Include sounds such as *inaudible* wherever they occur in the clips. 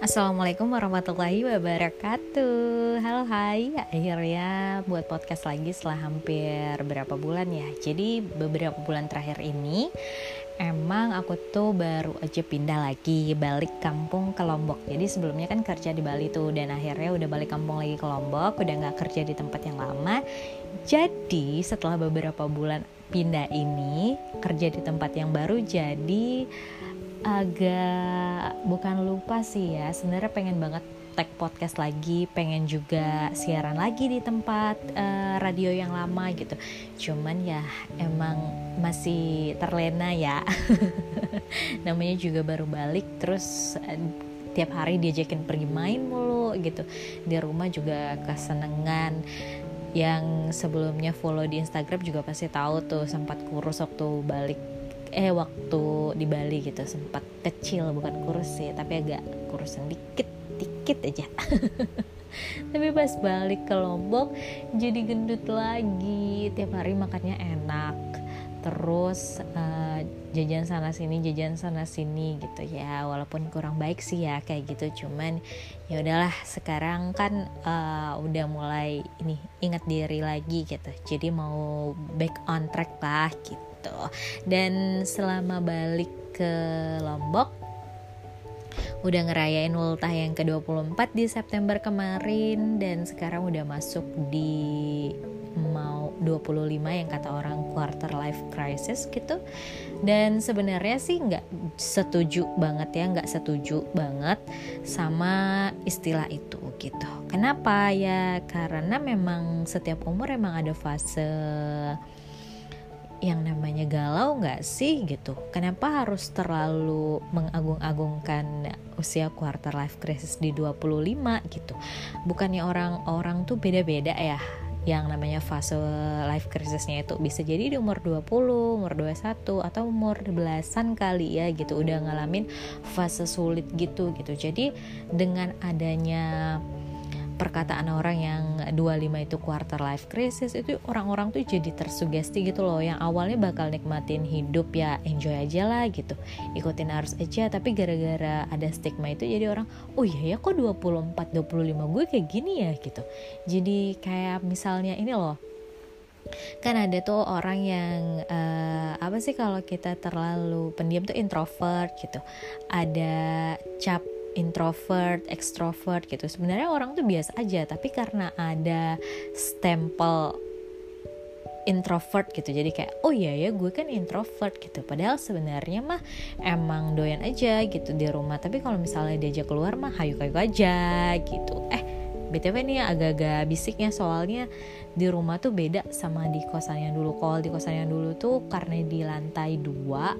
Assalamualaikum warahmatullahi wabarakatuh. Halo hai. Akhirnya buat podcast lagi setelah hampir berapa bulan ya. Jadi beberapa bulan terakhir ini Emang aku tuh baru aja pindah lagi Balik kampung ke Lombok. Jadi sebelumnya kan kerja di Bali tuh Dan akhirnya udah balik kampung lagi ke Lombok Udah gak kerja di tempat yang lama. Jadi setelah beberapa bulan pindah ini Kerja di tempat yang baru Jadi agak bukan lupa sih ya sebenarnya pengen banget tag podcast lagi pengen juga siaran lagi di tempat uh, radio yang lama gitu. Cuman ya emang masih terlena ya. *laughs* Namanya juga baru balik terus uh, tiap hari diajakin pergi main mulu gitu. Di rumah juga kesenengan. Yang sebelumnya follow di Instagram juga pasti tahu tuh sempat kurus waktu balik eh waktu di Bali gitu sempat kecil bukan kurus sih tapi agak kurusan dikit dikit aja. *laughs* Tapi pas balik ke Lombok jadi gendut lagi. Tiap hari makannya enak. Terus uh, jajan sana sini jajan sana sini gitu ya. Walaupun kurang baik sih ya kayak gitu. Cuman ya udahlah sekarang kan uh, udah mulai ini ingat diri lagi gitu. Jadi mau back on track lah gitu gitu. Dan selama balik ke Lombok udah ngerayain ultah yang ke-24 di September kemarin. Dan sekarang udah masuk di mau 25 yang kata orang quarter life crisis gitu. Dan sebenarnya sih nggak setuju banget ya nggak setuju banget sama istilah itu gitu. Kenapa? Ya karena memang setiap umur emang ada fase yang namanya galau nggak sih gitu? Kenapa harus terlalu mengagung-agungkan usia quarter life crisis di 25 gitu? Bukannya orang-orang tuh beda-beda ya? Yang namanya fase life crisisnya itu bisa jadi di umur 20, umur 21 atau umur belasan kali ya gitu. Udah ngalamin fase sulit gitu gitu. Jadi dengan adanya perkataan orang yang 25 itu quarter life crisis itu orang-orang tuh jadi tersugesti gitu loh yang awalnya bakal nikmatin hidup ya enjoy aja lah gitu. Ikutin arus aja tapi gara-gara ada stigma itu jadi orang oh iya ya kok 24 25 gue kayak gini ya? gitu. Jadi kayak misalnya ini loh kan ada tuh orang yang uh, apa sih kalau kita terlalu pendiam tuh introvert gitu. Ada cap introvert, extrovert gitu. Sebenarnya orang tuh biasa aja, tapi karena ada stempel introvert gitu jadi kayak oh iya ya gue kan introvert gitu. Padahal sebenarnya mah emang doyan aja gitu di rumah. Tapi kalau misalnya diajak keluar mah hayu hayu aja gitu. Eh btw nih agak-agak bisiknya soalnya di rumah tuh beda sama di kosan yang dulu. Kalau di kosan yang dulu tuh karena di lantai dua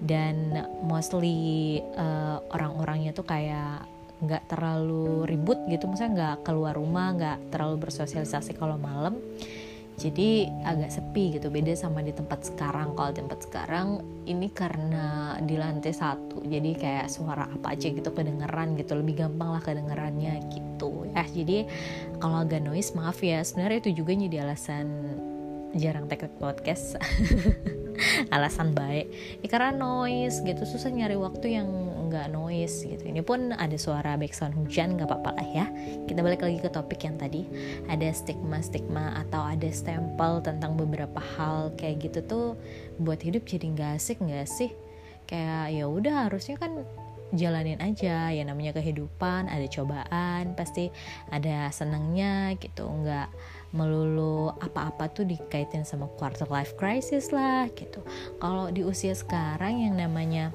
dan mostly uh, orang-orangnya tuh kayak nggak terlalu ribut gitu. Misalnya nggak keluar rumah nggak terlalu bersosialisasi kalau malam jadi agak sepi gitu beda sama di tempat sekarang. Kalau tempat sekarang ini karena di lantai satu jadi kayak suara apa aja gitu kedengeran gitu. Lebih gampang lah kedengerannya gitu ya. Jadi kalau agak noise maaf ya. Sebenarnya itu juga jadi alasan jarang take podcast *laughs* alasan baik. Ya karena noise gitu susah nyari waktu yang nggak noise gitu. Ini pun ada suara background hujan nggak apa-apa lah ya. Kita balik lagi ke topik yang tadi. Ada stigma stigma atau ada stempel tentang beberapa hal kayak gitu tuh buat hidup jadi nggak asik nggak sih? Kayak ya udah harusnya kan jalanin aja. Ya namanya kehidupan ada cobaan pasti ada senangnya gitu. Nggak melulu apa-apa tuh dikaitin sama quarter life crisis lah gitu kalau di usia sekarang yang namanya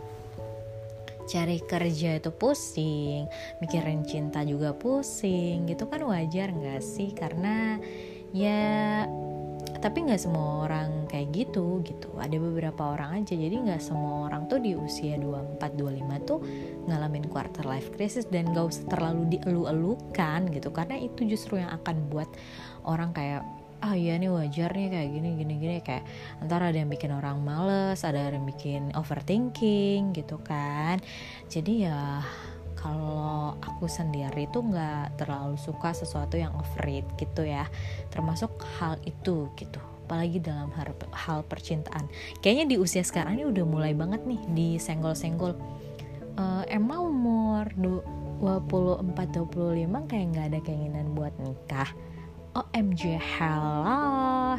cari kerja itu pusing, mikirin cinta juga pusing, gitu kan wajar nggak sih? Karena ya tapi nggak semua orang kayak gitu gitu. Ada beberapa orang aja. Jadi nggak semua orang tuh di usia 24-25 tuh ngalamin quarter life crisis dan gak usah terlalu dielu-elukan gitu. Karena itu justru yang akan buat orang kayak ah iya nih wajar nih kayak gini gini gini. Kayak antara ada yang bikin orang males ada yang bikin overthinking gitu kan. Jadi ya kalau aku sendiri tuh nggak terlalu suka sesuatu yang overrated gitu ya. Termasuk hal itu gitu. Apalagi dalam hal, hal percintaan. Kayaknya di usia sekarang ini udah mulai banget nih disenggol-senggol. Uh, emang umur 24-25 kayak nggak ada keinginan buat nikah? OMG halah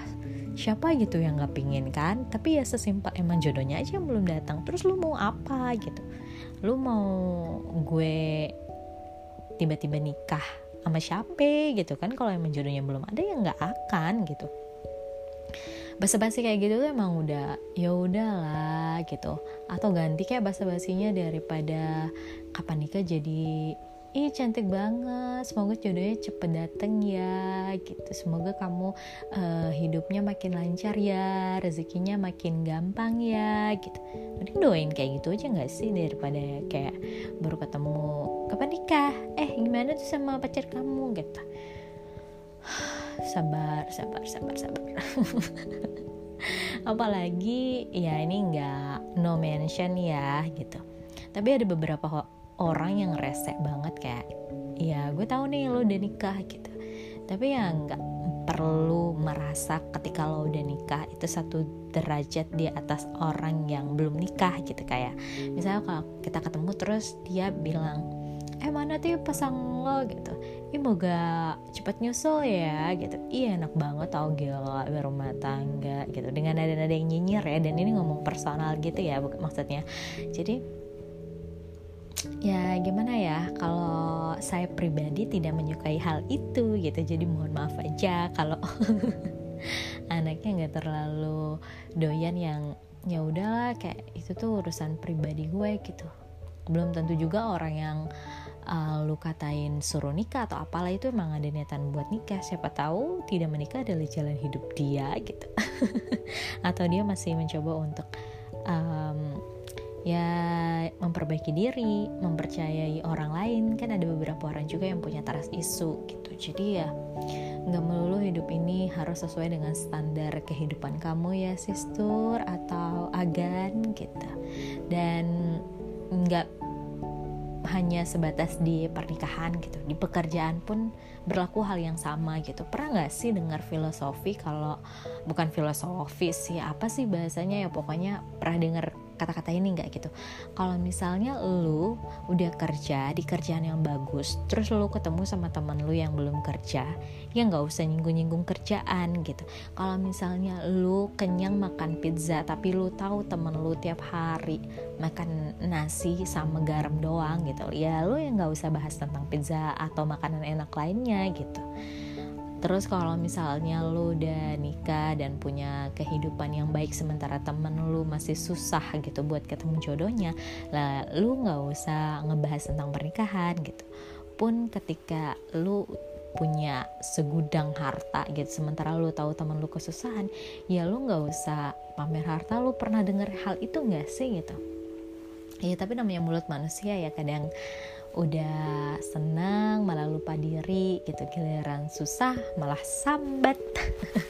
siapa gitu yang nggak pingin kan? Tapi ya sesimpel emang jodohnya aja yang belum datang. Terus lu mau apa gitu lu mau gue tiba-tiba nikah sama siapa gitu kan? Kalau emang jodohnya belum ada ya nggak akan gitu. Basa-basi kayak gitu tuh emang udah ya udahlah gitu. Atau ganti kayak basa-basinya daripada kapan nikah jadi ih cantik banget. Semoga jodohnya cepet dateng ya gitu. Semoga kamu uh, hidupnya makin lancar ya rezekinya makin gampang ya gitu. Mending doain kayak gitu aja nggak sih daripada kayak baru ketemu kapan nikah? Eh gimana tuh sama pacar kamu gitu. Sabar sabar sabar sabar. *laughs* Apalagi ya ini nggak no mention ya gitu. Tapi ada beberapa orang yang resek banget kayak ya gue tahu nih lo udah nikah gitu. Tapi ya nggak perlu merasa ketika lo udah nikah itu satu derajat di atas orang yang belum nikah gitu. Kayak misalnya kalau kita ketemu terus dia bilang eh mana tuh pasang lo gitu. Ih moga cepet nyusul ya gitu. Iya enak banget tau gila berumah tangga gitu. Dengan nada-nada yang nyinyir ya dan ini ngomong personal gitu ya maksudnya. Jadi ya gimana ya? Kalau saya pribadi tidak menyukai hal itu gitu. Jadi mohon maaf aja kalau *laughs* anaknya nggak terlalu doyan yang ya udahlah kayak itu tuh urusan pribadi gue gitu. Belum tentu juga orang yang uh, lu katain suruh nikah atau apalah itu emang ada niatan buat nikah. Siapa tahu tidak menikah adalah jalan hidup dia gitu. *laughs* Atau dia masih mencoba untuk um, ya memperbaiki diri, mempercayai orang lain kan ada beberapa orang juga yang punya taras isu gitu. Jadi ya nggak melulu hidup ini harus sesuai dengan standar kehidupan kamu ya sistur atau agan gitu. Dan nggak hanya sebatas di pernikahan gitu di pekerjaan pun berlaku hal yang sama gitu pernah nggak sih dengar filosofi kalau bukan filosofi sih apa sih bahasanya ya pokoknya pernah dengar kata-kata ini nggak gitu. Kalau misalnya lu udah kerja di kerjaan yang bagus terus lu ketemu sama teman lu yang belum kerja ya nggak usah nyinggung-nyinggung kerjaan gitu. Kalau misalnya lu kenyang makan pizza tapi lu tahu temen lu tiap hari makan nasi sama garam doang gitu ya lu yang nggak usah bahas tentang pizza atau makanan enak lainnya gitu Terus kalau misalnya lu udah nikah dan punya kehidupan yang baik sementara temen lu masih susah gitu buat ketemu jodohnya, lah lu nggak usah ngebahas tentang pernikahan gitu. Pun ketika lu punya segudang harta gitu sementara lu tahu temen lu kesusahan ya lu nggak usah pamer harta lu pernah denger hal itu nggak sih gitu ya tapi namanya mulut manusia ya kadang udah senang malah lupa diri gitu giliran susah malah sambat *laughs*